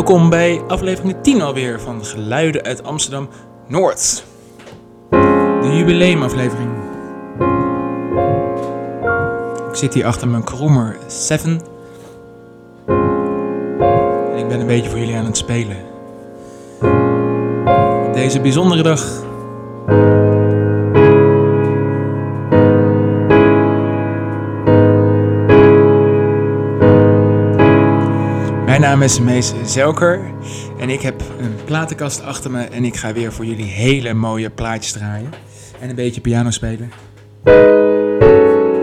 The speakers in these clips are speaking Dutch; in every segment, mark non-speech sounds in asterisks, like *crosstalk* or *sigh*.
Welkom bij aflevering 10 alweer van Geluiden uit Amsterdam Noord. De jubileumaflevering. Ik zit hier achter mijn Krommer 7. En ik ben een beetje voor jullie aan het spelen. Op deze bijzondere dag. Naam is Mees Zelker en ik heb een platenkast achter me en ik ga weer voor jullie hele mooie plaatjes draaien en een beetje piano spelen.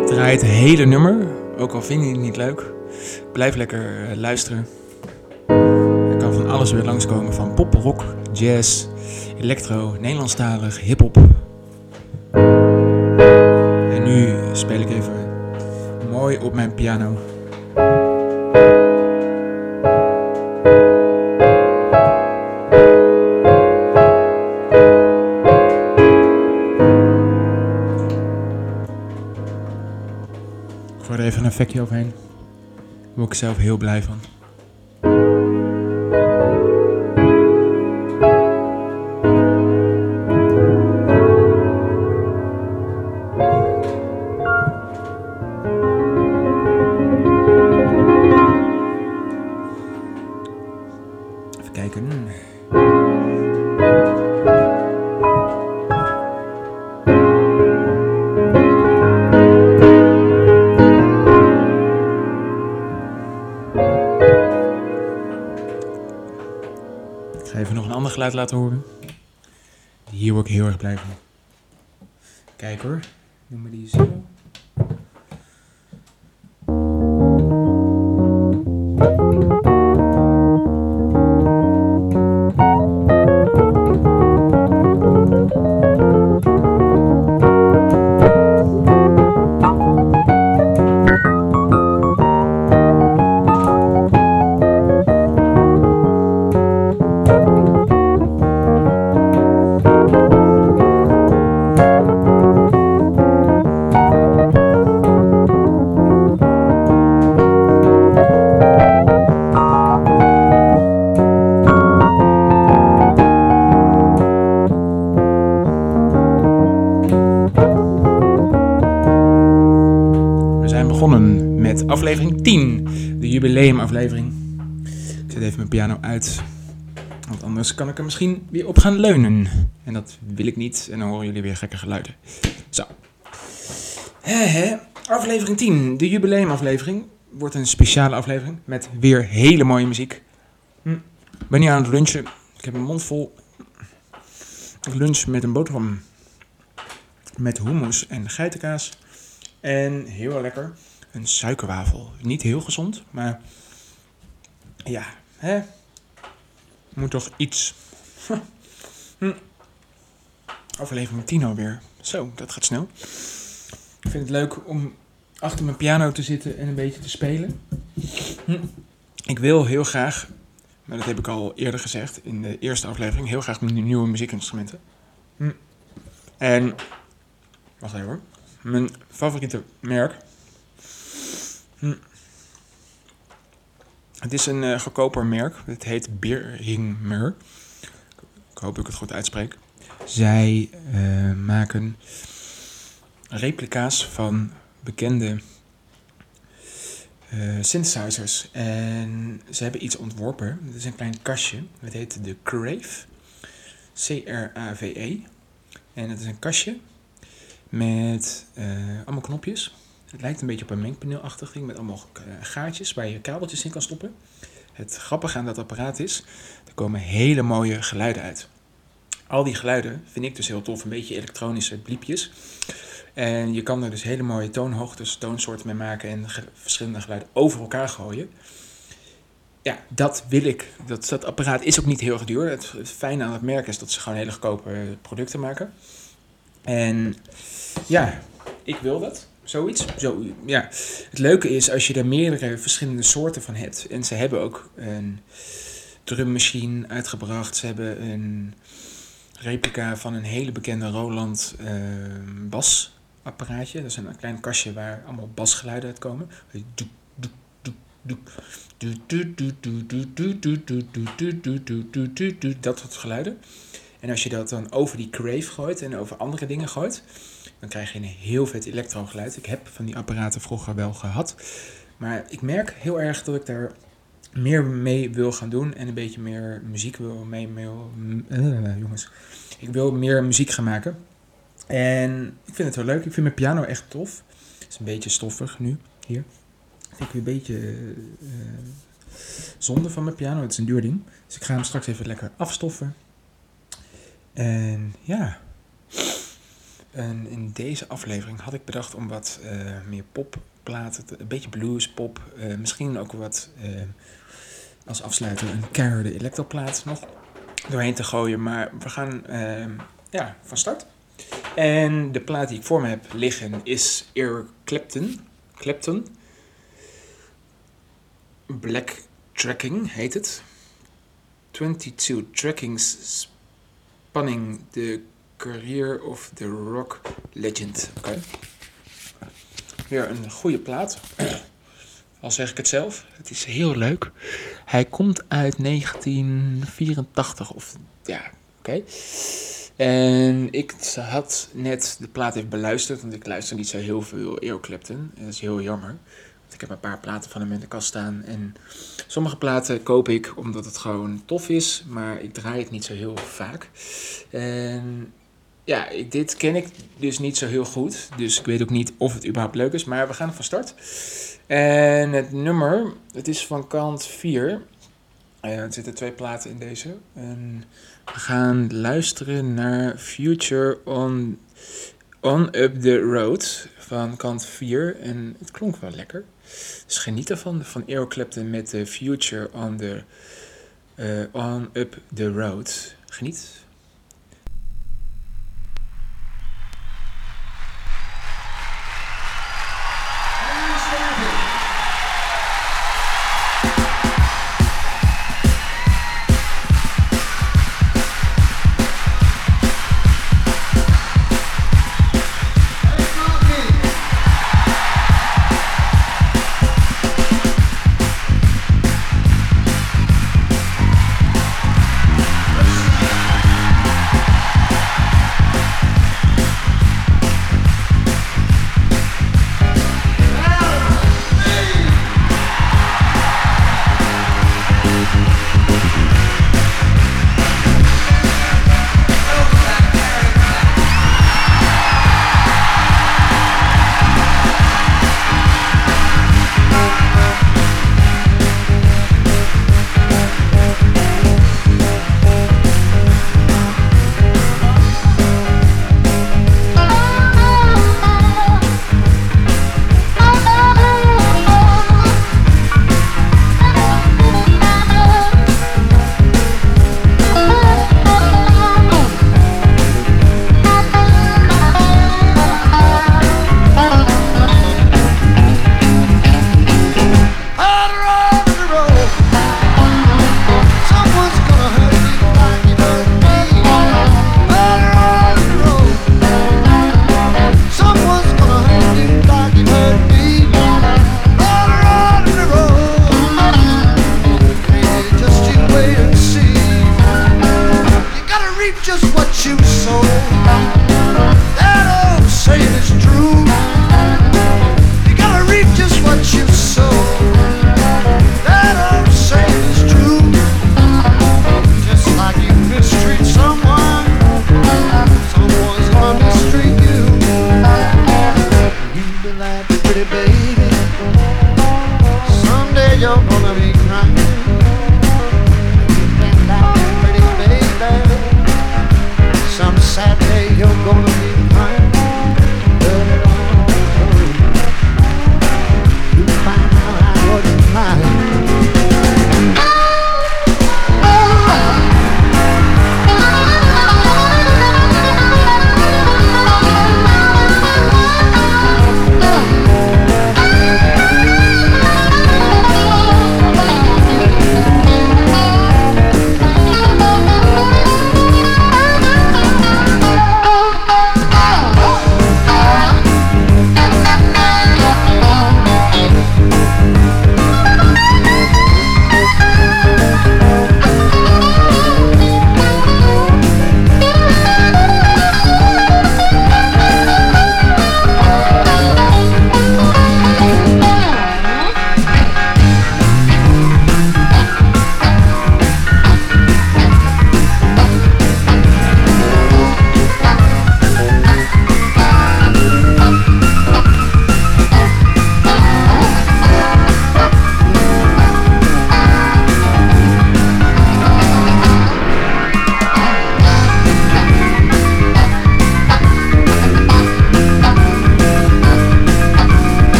Ik draai het hele nummer, ook al vind je het niet leuk. Blijf lekker eh, luisteren. Er kan van alles weer langskomen van pop, rock, jazz, electro, Nederlandstalig, hip-hop. En nu speel ik even mooi op mijn piano. Effectje overheen. Daar word ik zelf heel blij van. Ga even nog een ander geluid laten horen. Hier word ik heel erg blij van. Kijk hoor. Noem maar die zo. Jubileumaflevering. Ik zet even mijn piano uit, want anders kan ik er misschien weer op gaan leunen. En dat wil ik niet, en dan horen jullie weer gekke geluiden. Zo. Hè, hè. Aflevering 10, de jubileumaflevering, wordt een speciale aflevering met weer hele mooie muziek. Hm. Ben hier aan het lunchen. Ik heb een mond vol. Ik lunch met een boterham met hummus en geitenkaas. En heel lekker, een suikerwafel. Niet heel gezond, maar ja, hè? Moet toch iets. Hm. *laughs* Aflevering 10 alweer. Zo, dat gaat snel. Ik vind het leuk om achter mijn piano te zitten en een beetje te spelen. Ik wil heel graag, maar dat heb ik al eerder gezegd in de eerste aflevering, heel graag nieuwe muziekinstrumenten. En, wacht even hoor mijn favoriete merk. Hm. Het is een uh, goedkoper merk. Het heet Beringer. Ik hoop dat ik het goed uitspreek. Zij uh, maken replica's van bekende uh, synthesizers. En ze hebben iets ontworpen. Het is een klein kastje. Het heet de Crave. C-R-A-V-E. En het is een kastje met allemaal knopjes. Het lijkt een beetje op een mengpaneelachtig ding met allemaal uh, gaatjes waar je kabeltjes in kan stoppen. Het grappige aan dat apparaat is, er komen hele mooie geluiden uit. Al die geluiden vind ik dus heel tof, een beetje elektronische bliepjes. En je kan er dus hele mooie toonhoogtes, toonsoorten mee maken en verschillende geluiden over elkaar gooien. Ja, dat wil ik. Dat, dat apparaat is ook niet heel duur. Het, het fijne aan het merk is dat ze gewoon hele goedkope producten maken. En ja, ik wil dat. Zoiets. Zo, ja. Het leuke is als je er meerdere verschillende soorten van hebt. En ze hebben ook een drummachine uitgebracht. Ze hebben een replica van een hele bekende Roland uh, basapparaatje. Dat is een klein kastje waar allemaal basgeluiden uitkomen. Dat soort geluiden. En als je dat dan over die crave gooit en over andere dingen gooit, dan krijg je een heel vet elektrogeluid. Ik heb van die apparaten vroeger wel gehad. Maar ik merk heel erg dat ik daar meer mee wil gaan doen en een beetje meer muziek wil mee. uh, jongens, ik wil meer muziek gaan maken. En ik vind het wel leuk. Ik vind mijn piano echt tof. Het is een beetje stoffig nu, hier. Ik vind ik een beetje uh, zonde van mijn piano. Het is een duur ding. Dus ik ga hem straks even lekker afstoffen. En ja. En in deze aflevering had ik bedacht om wat uh, meer popplaten, een beetje blues, pop, uh, misschien ook wat uh, als afsluiter een keiharde elektroplaat nog doorheen te gooien. Maar we gaan ja, van start. En de plaat die ik voor me heb liggen is Eric Clapton. Clapton. Black Tracking heet het. 22 trackings spanning the career of the rock legend. Oké. Weer een goede plaat. Al zeg ik het zelf. Het is heel leuk. Hij komt uit 1984 of ja, oké. En ik had net de plaat even beluisterd, want ik luister niet zo heel veel Eric. En dat is heel jammer. Want ik heb een paar platen van hem in de kast staan. En sommige platen koop ik omdat het gewoon tof is, maar ik draai het niet zo heel vaak. En ja, dit ken ik dus niet zo heel goed. Dus ik weet ook niet of het überhaupt leuk is. Maar we gaan van start. En het nummer, het is van kant 4. Uh, er zitten twee platen in deze. En we gaan luisteren naar Future on, on Up the Road van kant 4. En het klonk wel lekker. Dus geniet ervan, van Aero Clapton met de Future on, the, uh, on Up the Road. Geniet.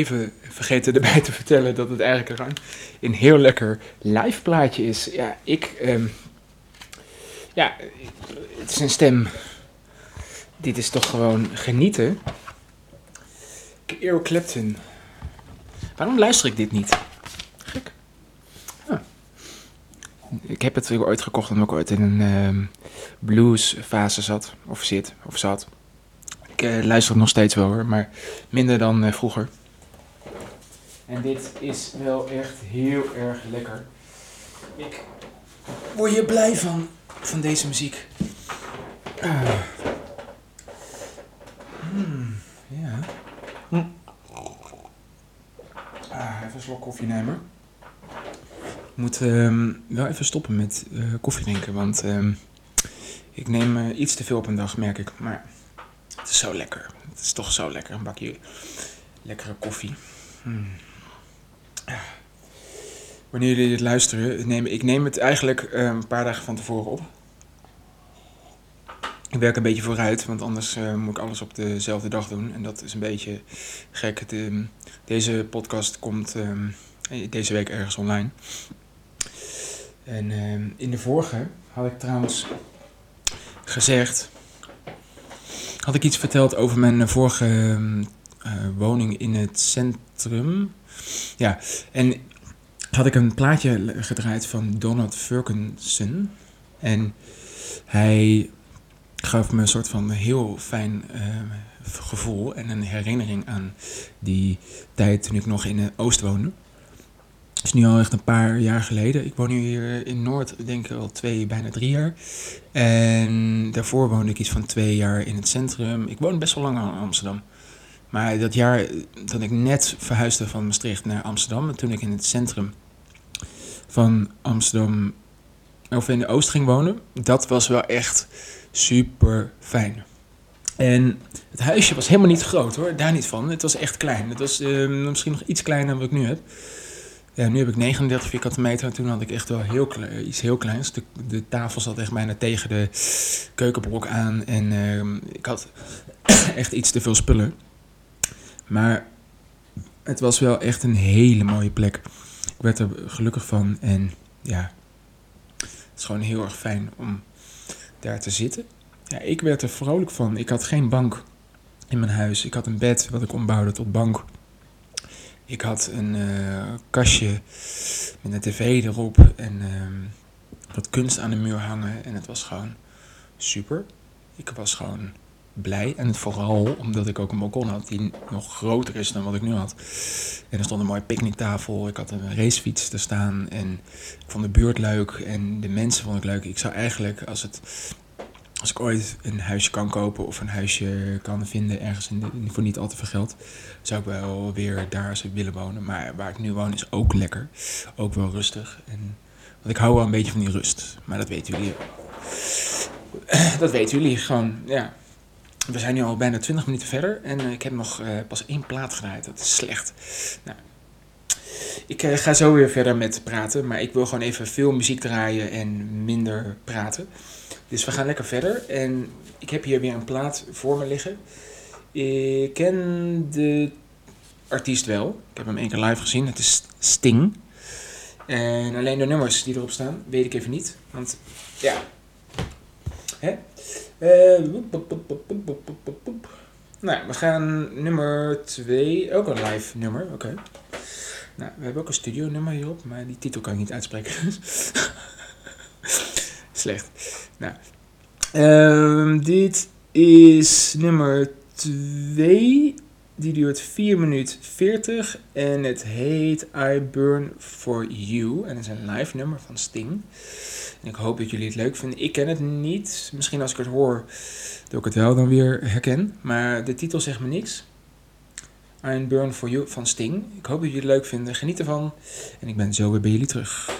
Even vergeten erbij te vertellen dat het eigenlijk een, heel lekker live plaatje is. Ja, ik. ehm, ja, het is een stem. Dit is toch gewoon genieten. Eric Clapton. Waarom luister ik dit niet? Gek. Ah. Ik heb het ooit gekocht omdat ik ooit in een ehm bluesfase zat. Of zit, of zat. Ik eh, luister het nog steeds wel hoor, maar minder dan eh, vroeger. En dit is wel echt heel erg lekker. Ik word hier blij van, van deze muziek. Hmm, ja. Ah, even een slok koffie nemen. Ik moet ehm, wel even stoppen met eh, koffie drinken, want ehm, ik neem eh, iets te veel op een dag, merk ik. Maar het is zo lekker. Het is toch zo lekker, een bakje lekkere koffie. Hmm. Wanneer jullie dit luisteren, neem, ik neem het eigenlijk eh, een paar dagen van tevoren op. Ik werk een beetje vooruit, want anders eh, moet ik alles op dezelfde dag doen. En dat is een beetje gek. De, deze podcast komt ehm, deze week ergens online. En ehm, in de vorige had ik trouwens gezegd. Had ik iets verteld over mijn vorige ehm, eh, woning in het centrum. Ja, en had ik een plaatje gedraaid van Donald Ferguson. En hij gaf me een soort van heel fijn eh, gevoel en een herinnering aan die tijd toen ik nog in het Oost woonde. Het is nu al echt een paar jaar geleden. Ik woon nu hier in Noord, denk ik al twee, bijna drie jaar. En daarvoor woonde ik iets van twee jaar in het centrum. Ik woonde best wel lang in Amsterdam. Maar dat jaar dat ik net verhuisde van Maastricht naar Amsterdam, toen ik in het centrum van Amsterdam, of in de Oost ging wonen, dat was wel echt super fijn. En het huisje was helemaal niet groot hoor, daar niet van. Het was echt klein. Het was eh, misschien nog iets kleiner dan wat ik nu heb. Ja, nu heb ik 39 vierkante meter en toen had ik echt wel heel klein, iets heel kleins. De, de tafel zat echt bijna tegen de keukenblok aan en uh, ik had *coughs* echt iets te veel spullen. Maar het was wel echt een hele mooie plek. Ik werd er gelukkig van en ja, het is gewoon heel erg fijn om daar te zitten. Ja, ik werd er vrolijk van. Ik had geen bank in mijn huis. Ik had een bed wat ik ombouwde tot bank. Ik had een uh, kastje met een tv erop en uh, wat kunst aan de muur hangen. En het was gewoon super. Ik was gewoon blij. En vooral omdat ik ook een balkon had die nog groter is dan wat ik nu had. En er stond een mooie picknicktafel. Ik had een racefiets te staan. En ik vond de buurt leuk. En de mensen vond ik leuk. Ik zou eigenlijk, als, het, als ik ooit een huisje kan kopen of een huisje kan vinden ergens in voor niet al te veel geld, zou ik wel weer daar willen wonen. Maar waar ik nu woon is ook lekker. Ook wel rustig. En, want ik hou wel een beetje van die rust. Maar dat weten jullie. *clears throat* Dat weten jullie gewoon, ja. We zijn nu al bijna 20 minuten verder en uh, ik heb nog uh, pas één plaat gedraaid. Dat is slecht. Nou, ik uh, ga zo weer verder met praten, maar ik wil gewoon even veel muziek draaien en minder praten. Dus we gaan lekker verder. En ik heb hier weer een plaat voor me liggen. Ik ken de artiest wel. Ik heb hem één keer live gezien. Het is Sting. En alleen de nummers die erop staan, weet ik even niet. Want ja. Hè? Uh, nou, we gaan nummer 2, ook een live nummer, oké. Nou, we hebben ook een studio nummer hierop, maar die titel kan ik niet uitspreken. *laughs* Slecht. Nou, uh, dit is nummer 2. Die duurt 4 minuten 40 en het heet I Burn For You. En het is een live nummer van Sting. Ik hoop dat jullie het leuk vinden. Ik ken het niet. Misschien als ik het hoor, dat ik het wel dan weer herken. Maar de titel zegt me niks. I Burn For You van Sting. Ik hoop dat jullie het leuk vinden. Geniet ervan. En ik ben zo weer bij jullie terug.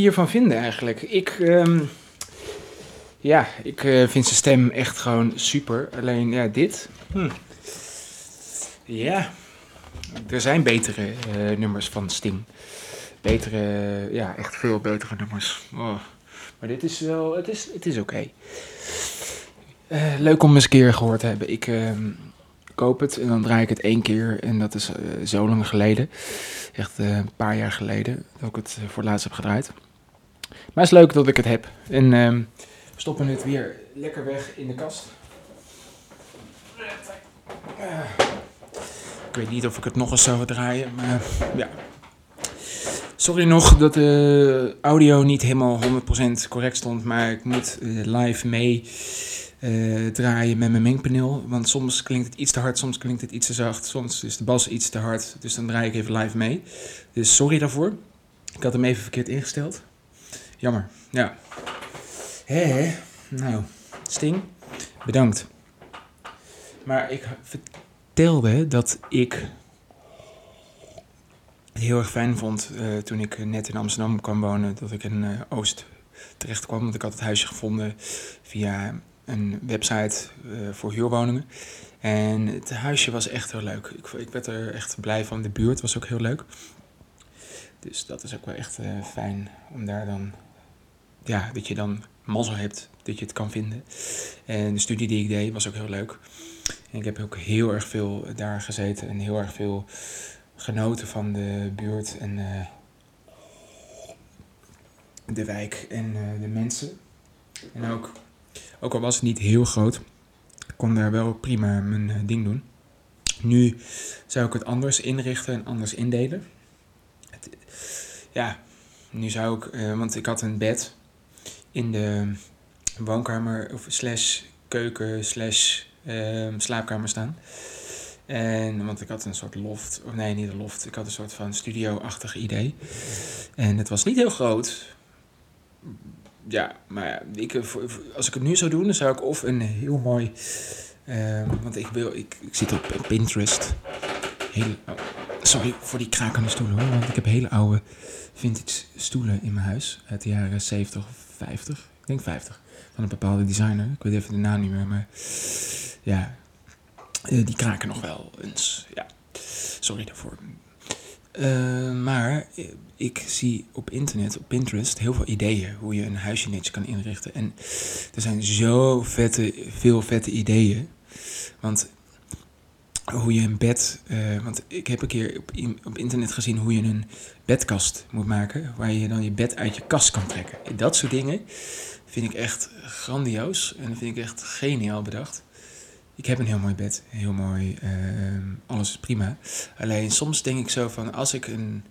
Hiervan vinden eigenlijk? Ik, ehm, ja, ik eh, vind zijn stem echt gewoon super. Alleen, ja, dit. Hm. Ja, er zijn betere eh, nummers van Sting. Betere, ja, echt veel betere nummers. Oh. Maar dit is wel, het is, het is oké. Eh, leuk om eens een keer gehoord te hebben. Ik ehm, koop het en dan draai ik het één keer. En dat is eh, zo lang geleden. Echt eh, een paar jaar geleden dat ik het voor het laatst heb gedraaid. Maar het is leuk dat ik het heb. En we stoppen het weer lekker weg in de kast. Eh, ik weet niet of ik het nog eens zou draaien, maar ja. Sorry nog dat de audio niet helemaal 100% correct stond, maar ik moet eh, live mee eh, draaien met mijn mengpaneel. Want soms klinkt het iets te hard, soms klinkt het iets te zacht, soms is de bas iets te hard. Dus dan draai ik even live mee. Dus sorry daarvoor. Ik had hem even verkeerd ingesteld. Jammer, ja. Hé, hé. Nou, Sting, bedankt. Maar ik vertelde dat ik het heel erg fijn vond eh, toen ik net in Amsterdam kwam wonen, dat ik in eh, Oost terecht kwam. Want ik had het huisje gevonden via een website eh, voor huurwoningen. En het huisje was echt heel leuk. Ik, ik werd er echt blij van. De buurt was ook heel leuk. Dus dat is ook wel echt eh, fijn om daar dan, ja, dat je dan mazzel hebt dat je het kan vinden. En de studie die ik deed was ook heel leuk. En ik heb ook heel erg veel daar gezeten en heel erg veel genoten van de buurt en eh, de wijk en de mensen. En ook, ook al was het niet heel groot, ik kon daar wel prima mijn eh, ding doen. Nu zou ik het anders inrichten en anders indelen. Het, ja, nu zou ik, eh, want ik had een bed in de woonkamer of slash keuken slash ehm, slaapkamer staan. En, want ik had een soort loft, of nee, niet een loft. Ik had een soort van studio-achtig idee. En het was niet heel groot. Ja, maar ik, eh, als ik het nu zou doen, dan zou ik of een heel mooi... ehm, want ik, wil, ik, ik zit op Pinterest. Hele, oh, sorry voor die krakende stoelen hoor. Want ik heb hele oude vintage stoelen in mijn huis. Uit de jaren 70 of 50. Ik denk 50. Van een bepaalde designer. Ik weet even de naam niet meer. Maar ja, eh, die kraken nog wel eens. Ja, sorry daarvoor. Eh, maar ik zie op internet, op Pinterest, heel veel ideeën hoe je een huisje netjes kan inrichten. En er zijn zo vette, veel vette ideeën. Want hoe je een bed. eh, want ik heb een keer op, op internet gezien hoe je een bedkast moet maken. Waar je dan je bed uit je kast kan trekken. Dat soort dingen vind ik echt grandioos. En dat vind ik echt geniaal bedacht. Ik heb een heel mooi bed, heel mooi, ehm, alles is prima. Alleen soms denk ik zo van, als ik een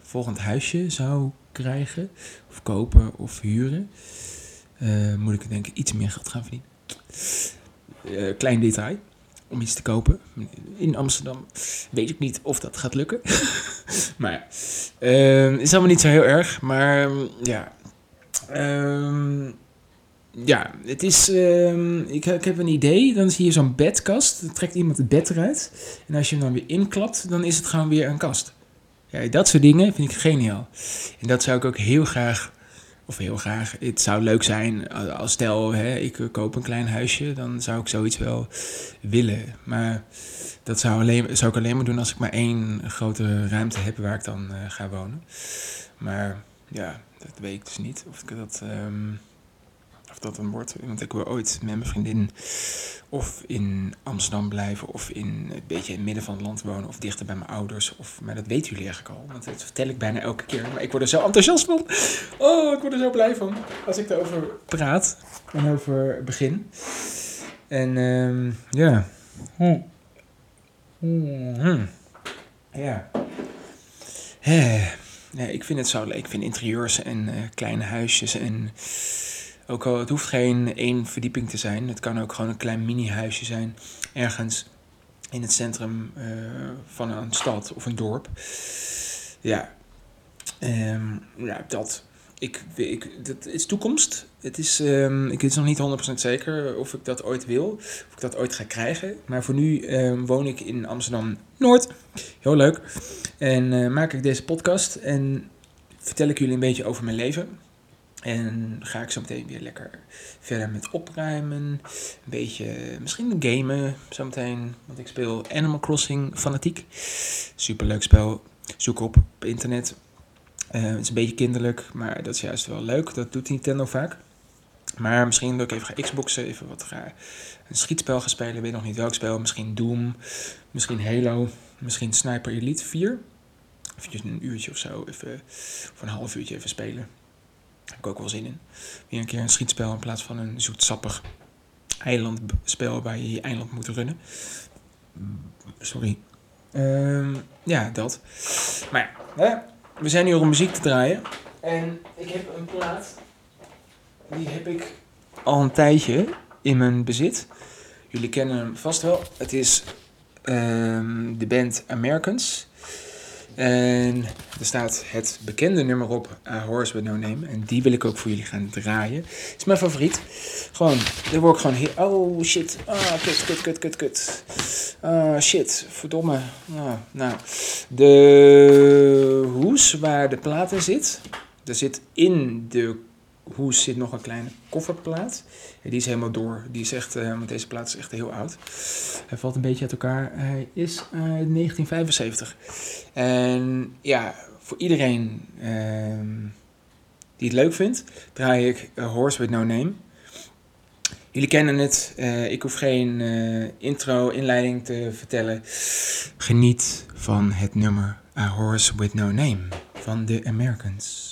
volgend huisje zou krijgen, of kopen of huren, eh, moet ik denk ik iets meer geld gaan verdienen. Eh, klein detail, om iets te kopen. In Amsterdam weet ik niet of dat gaat lukken. *laughs* maar ja, ehm, is allemaal niet zo heel erg, maar ja. Ehm, ja, het is. ehm, ik, ik heb een idee. Dan zie je zo'n bedkast. Dan trekt iemand het bed eruit. En als je hem dan weer inklapt, dan is het gewoon weer een kast. Ja, dat soort dingen vind ik geniaal. En dat zou ik ook heel graag. Of heel graag. Het zou leuk zijn eh, als stel, hè, ik koop een klein huisje. Dan zou ik zoiets wel willen. Maar dat zou, alleen, zou ik alleen maar doen als ik maar één grote ruimte heb waar ik dan eh, ga wonen. Maar ja, dat weet ik dus niet. Of ik dat. ehm, dat een wordt. Want ik wil ooit met mijn vriendin of in Amsterdam blijven, of in een beetje in het midden van het land wonen, of dichter bij mijn ouders. Of, maar dat weten jullie eigenlijk al, want dat vertel ik bijna elke keer. Maar ik word er zo enthousiast van. Oh, ik word er zo blij van als ik erover praat en over begin. En ehm, ja. Hm. Hm. Ja. Ja, ik vind het zo leuk. Ik vind interieurs en eh, kleine huisjes en ook het hoeft geen één verdieping te zijn. Het kan ook gewoon een klein mini-huisje zijn. Ergens in het centrum eh, van een stad of een dorp. Ja, Ehm, ja dat. Ik, ik, dat is toekomst. Het is, ehm, ik is nog niet 100% zeker of ik dat ooit wil. Of ik dat ooit ga krijgen. Maar voor nu ehm, woon ik in Amsterdam-Noord. Heel leuk. En eh, maak ik deze podcast. En vertel ik jullie een beetje over mijn leven. En ga ik zo meteen weer lekker verder met opruimen. Een beetje, misschien gamen zometeen. Want ik speel Animal Crossing fanatiek. Superleuk spel. Zoek op op internet. Eh, het is een beetje kinderlijk, maar dat is juist wel leuk. Dat doet Nintendo vaak. Maar misschien dat ik even ga Xboxen, even wat ga, een schietspel gaan spelen. Weet nog niet welk spel. Misschien Doom, misschien Halo, misschien Sniper Elite 4. Even een uurtje of zo, even, of een half uurtje even spelen. Daar heb ik ook wel zin in. Weer een keer een schietspel in plaats van een zoetsappig eilandspel waar je je eiland moet runnen. Sorry. Ehm, ja, dat. Maar ja, we zijn hier om muziek te draaien. En ik heb een plaat. Die heb ik al een tijdje in mijn bezit. Jullie kennen hem vast wel. Het is ehm, de band Americans. En er staat het bekende nummer op, A Horse With No Name. En die wil ik ook voor jullie gaan draaien. is mijn favoriet. Gewoon, daar word ik gewoon heel... Oh, shit. Ah, kut, kut, kut, kut, kut. Ah, shit. Verdomme. Ah, nou, de hoes waar de plaat in zit... Er zit in de hoes zit nog een kleine kofferplaat. Die is helemaal door. Die is echt, eh, want deze plaat is echt heel oud. Hij valt een beetje uit elkaar. Hij is uit 1975. En ja, voor iedereen ehm, die het leuk vindt, draai ik A Horse With No Name. Jullie kennen het. eh, ik hoef geen eh, intro, inleiding te vertellen. Geniet van het nummer A Horse With No Name van The Americans.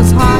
was hot.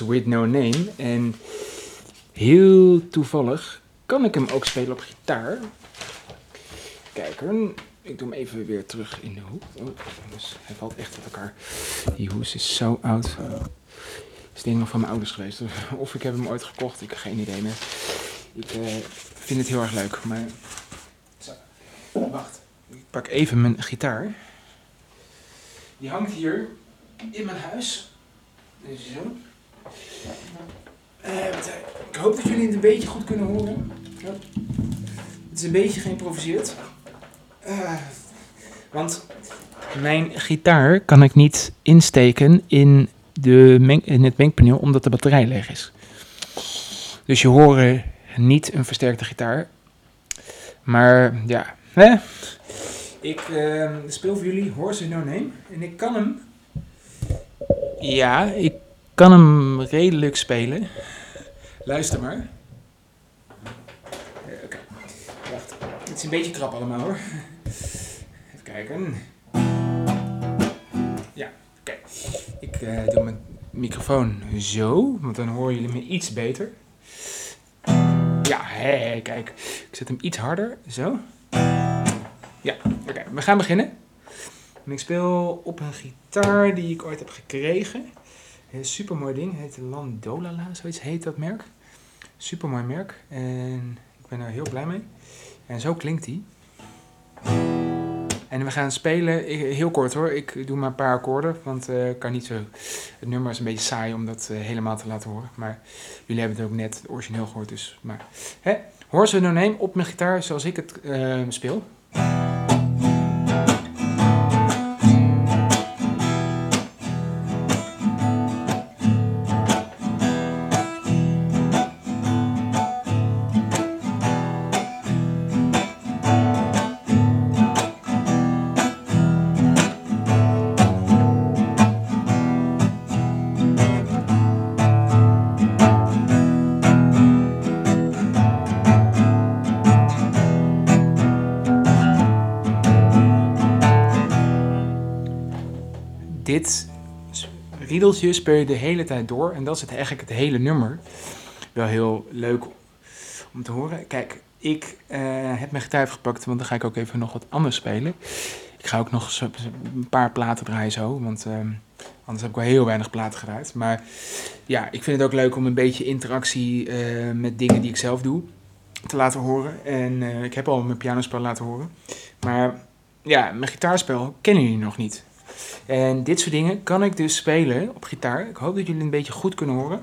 With No Name. En heel toevallig kan ik hem ook spelen op gitaar. Kijk hoor, ik doe hem even weer terug in de hoek. Oh, dus hij valt echt op elkaar. Die hoes is zo oud. Is ik nog van mijn ouders geweest. *laughs* Of ik heb hem ooit gekocht, ik heb geen idee meer. Ik eh, vind het heel erg leuk, maar... Zo, wacht. Ik pak even mijn gitaar. Die hangt hier in mijn huis. Zo. Eh, ik hoop dat jullie het een beetje goed kunnen horen. Ja. Het is een beetje geïmproviseerd. Eh, want mijn gitaar kan ik niet insteken in, de in het mengpaneel omdat de batterij leeg is. Dus je hoort niet een versterkte gitaar. Maar ja, hè? ik eh, speel voor jullie Horse No Name. En ik kan hem. Ja, ik kan hem redelijk spelen. Luister maar. Oké, wacht. Het is een beetje krap allemaal hoor. Even kijken. Ja, oké. Ik eh, doe mijn microfoon zo, want dan horen jullie me iets beter. Ja, hé, kijk. Ik zet hem iets harder, zo. Ja, oké. We gaan beginnen. En ik speel op een gitaar die ik ooit heb gekregen. Een super mooi ding. Heet Landolala, zoiets heet dat merk. Super mooi merk. En ik ben er heel blij mee. En zo klinkt die. En we gaan spelen, heel kort hoor, ik doe maar een paar akkoorden, want eh, ik kan niet zo... Het nummer is een beetje saai om dat eh, helemaal te laten horen, maar jullie hebben het ook net origineel gehoord, dus... Maar, hè? Horse No Name op mijn gitaar zoals ik het eh, speel. Riedeltje speel je de hele tijd door. En dat is het, eigenlijk het hele nummer. Wel heel leuk om te horen. Kijk, ik eh, heb mijn gitaar gepakt, want dan ga ik ook even nog wat anders spelen. Ik ga ook nog een paar platen draaien zo, want ehm, anders heb ik wel heel weinig platen gedraaid. Maar ja, ik vind het ook leuk om een beetje interactie eh, met dingen die ik zelf doe te laten horen. En eh, ik heb al mijn pianospel laten horen. Maar ja, mijn gitaarspel kennen jullie nog niet. En dit soort dingen kan ik dus spelen op gitaar. Ik hoop dat jullie een beetje goed kunnen horen.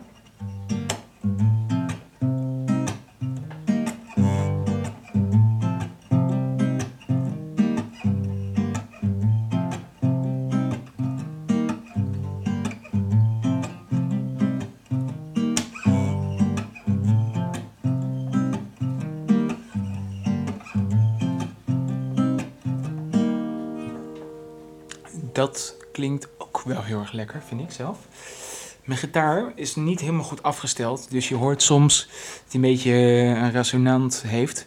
Klinkt ook wel heel erg lekker, vind ik zelf. Mijn gitaar is niet helemaal goed afgesteld, dus je hoort soms dat hij een beetje een resonant heeft.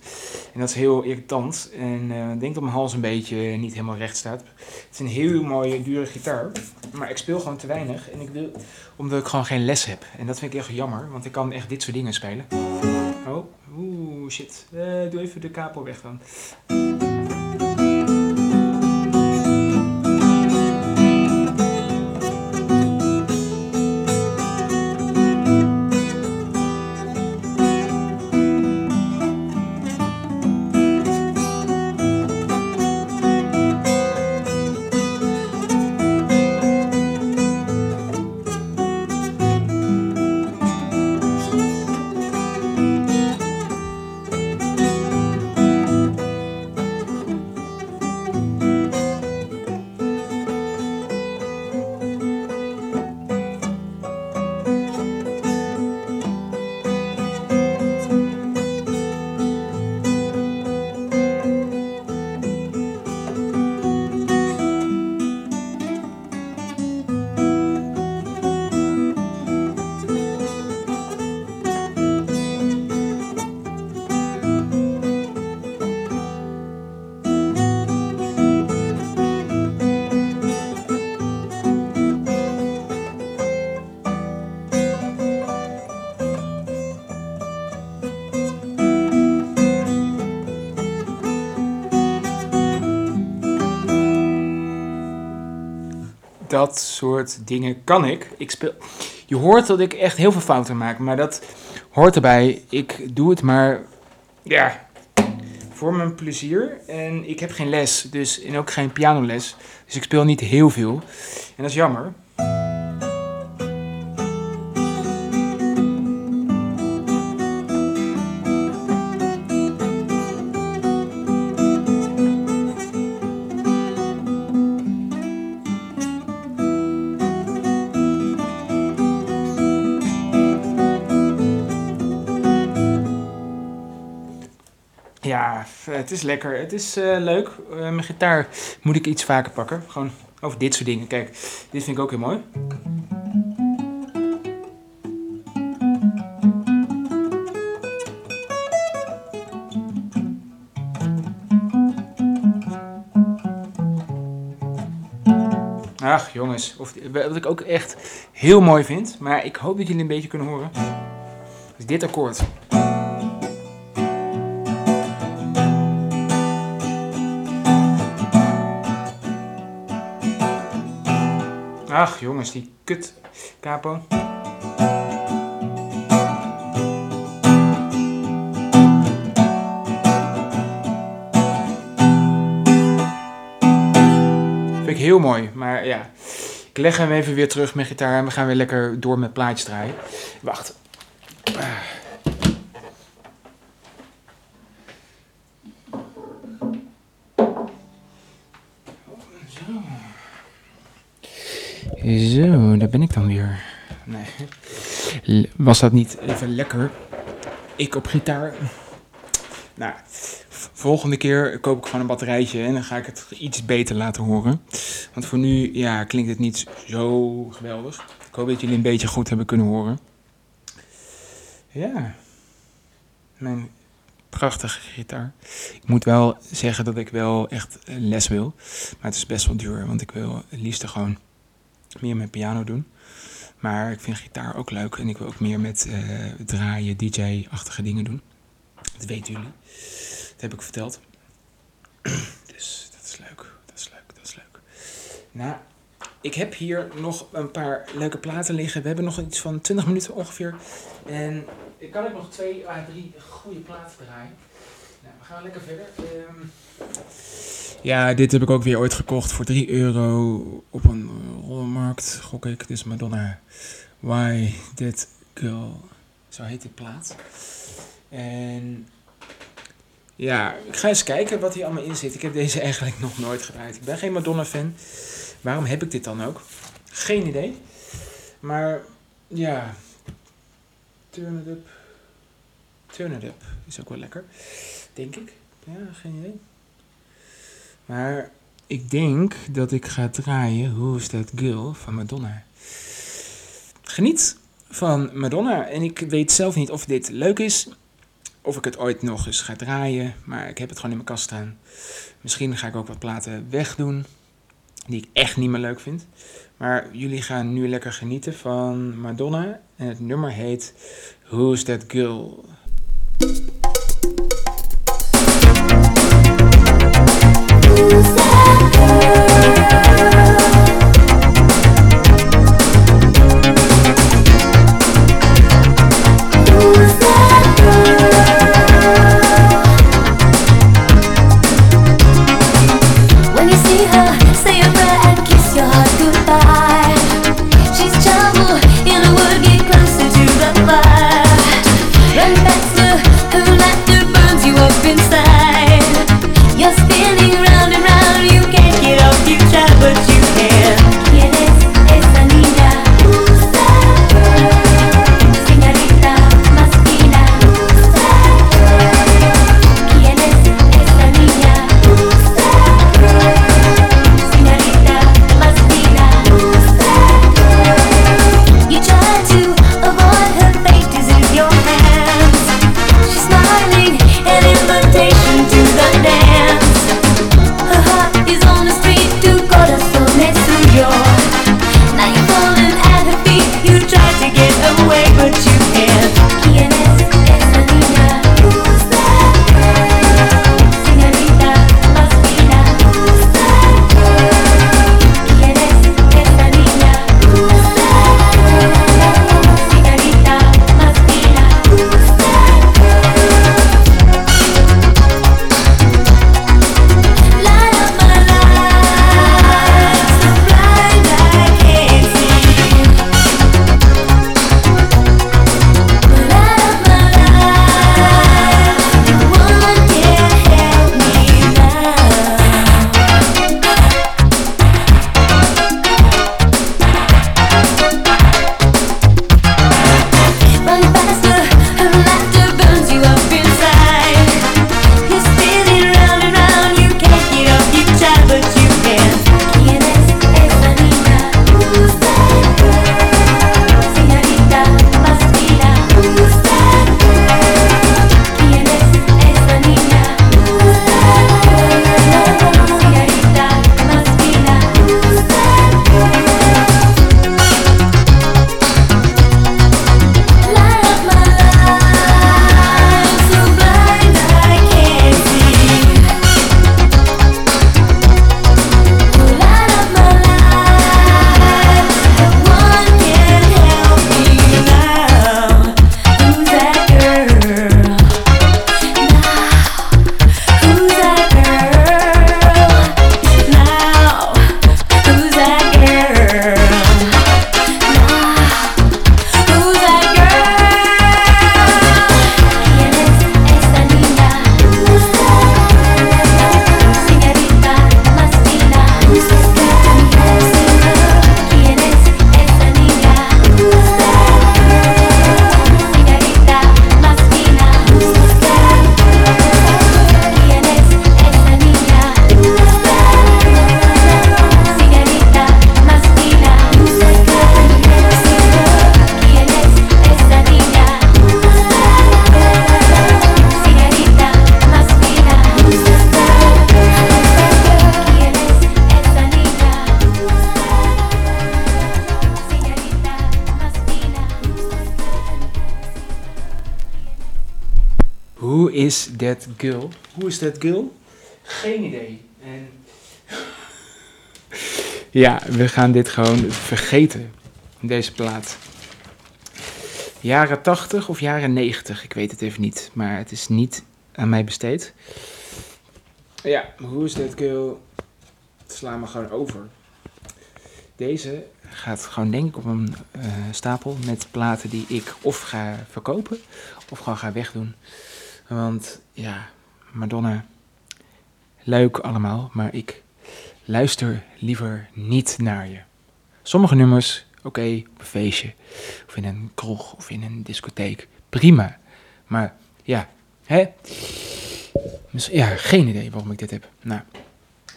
En dat is heel irritant. En eh, ik denk dat mijn hals een beetje niet helemaal recht staat. Het is een heel mooie, dure gitaar, maar ik speel gewoon te weinig. En ik wil, omdat ik gewoon geen les heb. En dat vind ik echt jammer, want ik kan echt dit soort dingen spelen. Oh, oeh, shit. Eh, doe even de kapel weg dan. Dat soort dingen kan ik. ik speel, je hoort dat ik echt heel veel fouten maak, maar dat hoort erbij. Ik doe het maar, ja, voor mijn plezier. En ik heb geen les, dus, en ook geen pianoles. Dus ik speel niet heel veel. En dat is jammer. Het is lekker. Het is eh, leuk. Eh, mijn gitaar moet ik iets vaker pakken. Gewoon over dit soort dingen. Kijk, dit vind ik ook heel mooi. Ach jongens, of, wat ik ook echt heel mooi vind, maar ik hoop dat jullie een beetje kunnen horen, is dit akkoord. Ach jongens, die kut capo. Vind ik heel mooi, maar ja. Ik leg hem even weer terug met gitaar en we gaan weer lekker door met plaatjes draaien. Wacht. Zo, daar ben ik dan weer. Nee. Was dat niet even lekker? Ik op gitaar. Nou, volgende keer koop ik gewoon een batterijtje en dan ga ik het iets beter laten horen. Want voor nu, ja, klinkt het niet zo geweldig. Ik hoop dat jullie een beetje goed hebben kunnen horen. Ja, mijn prachtige gitaar. Ik moet wel zeggen dat ik wel echt les wil. Maar het is best wel duur, want ik wil het liefst gewoon meer met piano doen. Maar ik vind gitaar ook leuk en ik wil ook meer met eh, draaien, DJ-achtige dingen doen. Dat weten jullie. Dat heb ik verteld. *clears throat* Dus dat is leuk, dat is leuk, dat is leuk. Nou, ik heb hier nog een paar leuke platen liggen. We hebben nog iets van 20 minuten ongeveer. En ik kan ook nog twee à drie goede platen draaien. Nou, we gaan lekker verder. Ehm, ja, dit heb ik ook weer ooit gekocht voor 3 euro op een rollenmarkt. Gok ik. Is Madonna. Why That Girl. Zo heet dit plaat. En ja, ik ga eens kijken wat hier allemaal in zit. Ik heb deze *laughs* eigenlijk nog nooit gedraaid. Ik ben geen Madonna-fan. Waarom heb ik dit dan ook? Geen idee. Maar ja, Turn It Up. Turn It Up is ook wel lekker. Denk ik. Ja, geen idee. Maar ik denk dat ik ga draaien Who's That Girl van Madonna. Geniet van Madonna. En ik weet zelf niet of dit leuk is. Of ik het ooit nog eens ga draaien. Maar ik heb het gewoon in mijn kast staan. Misschien ga ik ook wat platen wegdoen. Die ik echt niet meer leuk vind. Maar jullie gaan nu lekker genieten van Madonna. En het nummer heet Who's That Girl? Who's said girl? Girl? Hoe is that girl? Geen idee. En... Ja, we gaan dit gewoon vergeten. Deze plaat. Jaren 80 of jaren 90, ik weet het even niet. Maar het is niet aan mij besteed. Ja, hoe is that girl? Sla me gewoon over. Deze gaat gewoon denk ik op een eh, stapel met platen die ik of ga verkopen of gewoon ga wegdoen. Want ja, Madonna, leuk allemaal, maar ik luister liever niet naar je. Sommige nummers, oké, op een feestje, of in een kroeg, of in een discotheek, prima. Maar ja, hè? Dus, ja, geen idee waarom ik dit heb. Nou,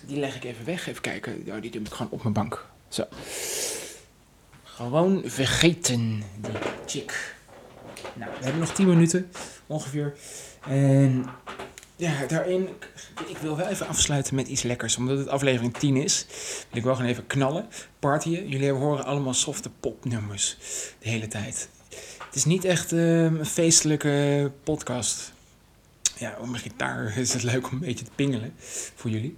die leg ik even weg, even kijken. Oh, die doe ik gewoon op mijn bank. Zo. Gewoon vergeten, die chick. Nou, we hebben nog 10 minuten ongeveer. En ja, daarin, ik wil wel even afsluiten met iets lekkers. Omdat het aflevering 10 is, wil ik wel gewoon even knallen, partyen. Jullie horen allemaal softe popnummers de hele tijd. Het is niet echt eh, een feestelijke podcast. Ja, op mijn gitaar *laughs* is het leuk om een beetje te pingelen voor jullie.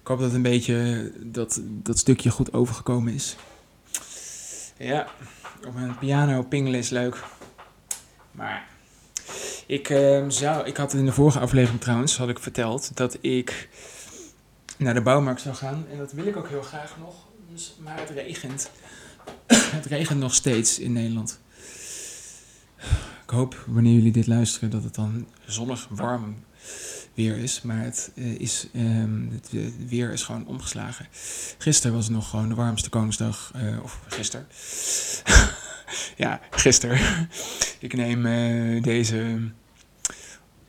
Ik hoop dat een beetje dat, dat stukje goed overgekomen is. Ja, op een piano pingelen is leuk. Maar ik, ehm, zou, ik had in de vorige aflevering trouwens, had ik verteld, dat ik naar de bouwmarkt zou gaan. En dat wil ik ook heel graag nog. Dus, maar het regent. *clears throat* het regent nog steeds in Nederland. Ik hoop, wanneer jullie dit luisteren, dat het dan zonnig, warm weer is. Maar het, eh, is, ehm, het we- weer is gewoon omgeslagen. Gisteren was het nog gewoon de warmste Koningsdag. eh, of gisteren. *laughs* *laughs* ja, gisteren. ik neem eh, deze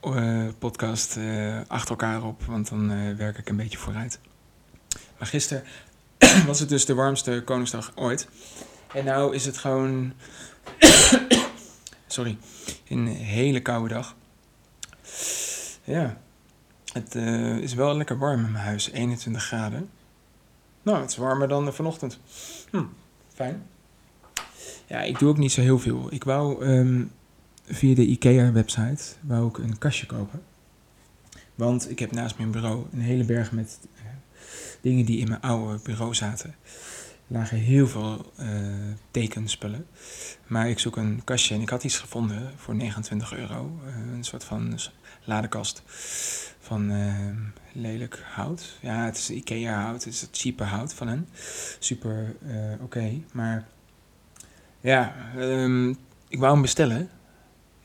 eh, podcast eh, achter elkaar op, want dan werk ik een beetje vooruit. Maar gisteren *clears throat* was het dus de warmste Koningsdag ooit. En nou is het gewoon. *coughs* Sorry. Een hele koude dag. Ja. Het is wel lekker warm in mijn huis. 21 graden. Nou, het is warmer dan vanochtend. Hm, fijn. Ja, ik doe ook niet zo heel veel. Ik wou ehm, via de IKEA-website wou ik een kastje kopen. Want ik heb naast mijn bureau een hele berg met eh, dingen die in mijn oude bureau zaten. Er lagen heel veel eh, tekenspullen. Maar ik zoek een kastje en ik had iets gevonden voor 29 euro. Eh, een soort van ladekast van eh, lelijk hout. Ja, het is Ikea hout. Het is het cheape hout van hen. Super oké. Maar ja, ehm, ik wou hem bestellen.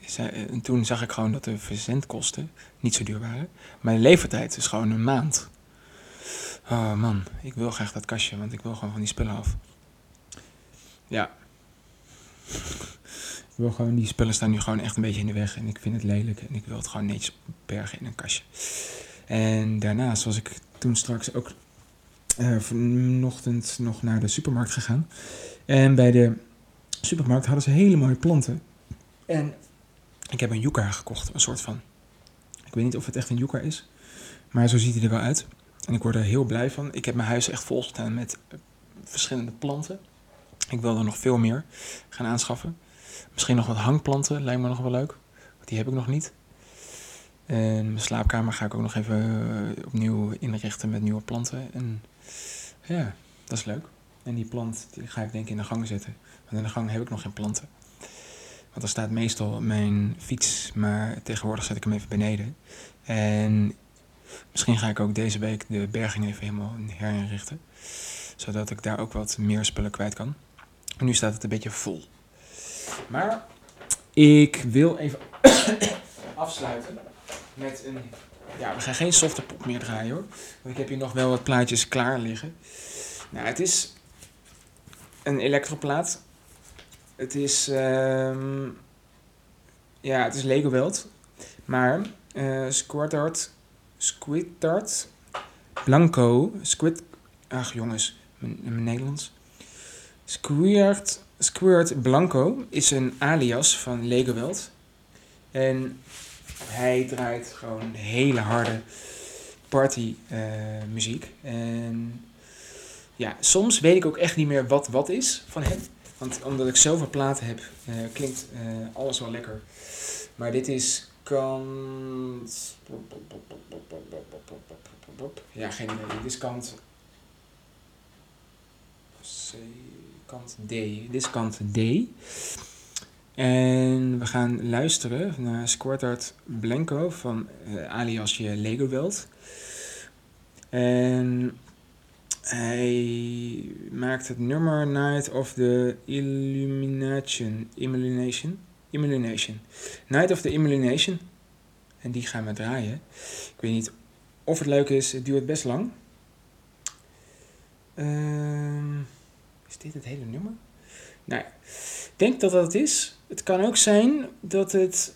Ze- En toen zag ik gewoon dat de verzendkosten niet zo duur waren. De levertijd is gewoon een maand. Oh man, ik wil graag dat kastje, want ik wil gewoon van die spullen af. Ja. Ik wil gewoon, die spullen staan nu gewoon echt een beetje in de weg en ik vind het lelijk en ik wil het gewoon netjes bergen in een kastje. En daarnaast was ik toen straks ook eh, vanochtend nog naar de supermarkt gegaan. En bij de supermarkt hadden ze hele mooie planten. En ik heb een yucca gekocht, een soort van. Ik weet niet of het echt een yucca is, maar zo ziet hij er wel uit. En ik word er heel blij van. Ik heb mijn huis echt volgestaan met verschillende planten. Ik wil er nog veel meer gaan aanschaffen. Misschien nog wat hangplanten, lijkt me nog wel leuk. Want die heb ik nog niet. En mijn slaapkamer ga ik ook nog even eh, opnieuw inrichten met nieuwe planten. En ja, dat is leuk. En die plant die ga ik denk ik in de gang zetten. Want in de gang heb ik nog geen planten. Want er staat meestal mijn fiets, maar tegenwoordig zet ik hem even beneden. En misschien ga ik ook deze week de berging even helemaal herinrichten. Zodat ik daar ook wat meer spullen kwijt kan. En nu staat het een beetje vol. Maar ik wil even *coughs* afsluiten met een... Ja, we gaan geen softe pop meer draaien hoor. Want ik heb hier nog wel wat plaatjes klaar liggen. Nou, het is een elektroplaat. Het is... ehm, ja, het is Lego. Maar eh Squidard... Squidard... Blanco... Squid... Ach jongens, mijn, mijn Nederlands. Squirt, Squirt Blanco is een alias van Lego. En hij draait gewoon hele harde party eh, muziek. En ja, soms weet ik ook echt niet meer wat wat is van hem. Omdat ik zoveel platen heb, eh, klinkt eh, alles wel lekker. Maar dit is kant... Ja, geen idee. Dit is kant... C, kant D. Dit is kant D. En we gaan luisteren naar Squirtart Blanco van eh, alias Lego Welt. En hij maakt het nummer Night of the Illumination. Illumination? Illumination. Night of the Illumination. En die gaan we draaien. Ik weet niet of het leuk is. Het duurt best lang. Ehm, is dit het hele nummer? Nou ik denk dat dat het is. Het kan ook zijn dat het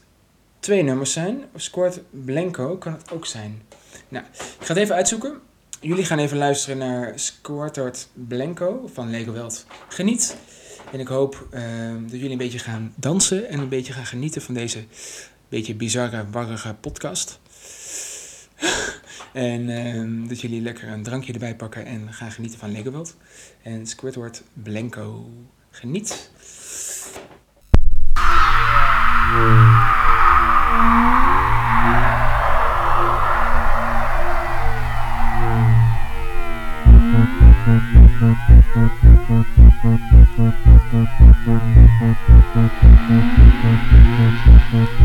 twee nummers zijn. Squad Blanco kan het ook zijn. Nou, ik ga het even uitzoeken. Jullie gaan even luisteren naar Squartard Blanco van Lego Welt. Geniet. En ik hoop ehm, dat jullie een beetje gaan dansen en een beetje gaan genieten van deze beetje bizarre, warrige podcast. *laughs* en ehm, dat jullie lekker een drankje erbij pakken en gaan genieten van Lego Welt. En Squidward Blanco. Geniet. Thank you.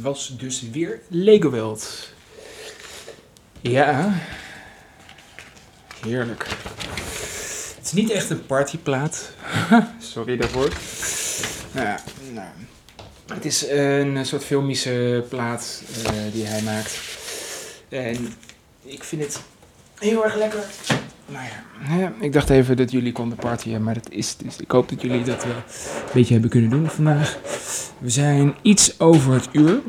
Was dus weer Lego World. Ja, heerlijk. Het is niet echt een partyplaat. *laughs* Sorry daarvoor. Nou ja, nou, het is een soort filmische plaat eh, die hij maakt. En ik vind het heel erg lekker. Nou ja, ik dacht even dat jullie konden partyen, maar dat is dus. Ik hoop dat jullie dat wel een beetje hebben kunnen doen vandaag. We zijn iets over het uur.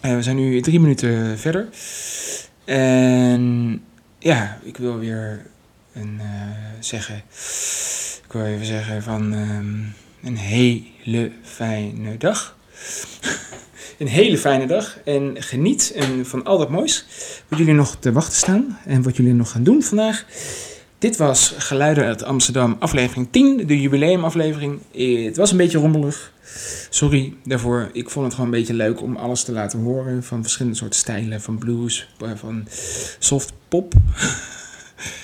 Eh, we zijn nu drie minuten verder. En ja, ik wil weer een, eh, zeggen. Ik wil even zeggen van ehm, een hele fijne dag. *laughs* een hele fijne dag en geniet en van al dat moois wat jullie nog te wachten staan en wat jullie nog gaan doen vandaag. Dit was Geluiden uit Amsterdam, aflevering 10, de jubileumaflevering. Het was een beetje rommelig. Sorry daarvoor. Ik vond het gewoon een beetje leuk om alles te laten horen. Van verschillende soorten stijlen. Van blues, eh, van soft pop. *laughs*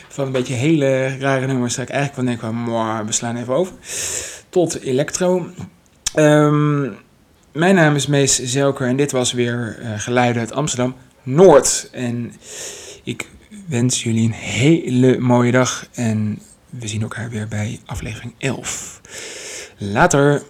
Van een beetje hele rare nummers. Dat ik eigenlijk wel denk van, "Mwah, we slaan even over. Tot electro. Ehm, mijn naam is Mees Zelker en dit was weer eh, Geluiden uit Amsterdam Noord. En ik wens jullie een hele mooie dag en we zien elkaar weer bij aflevering 11. Later.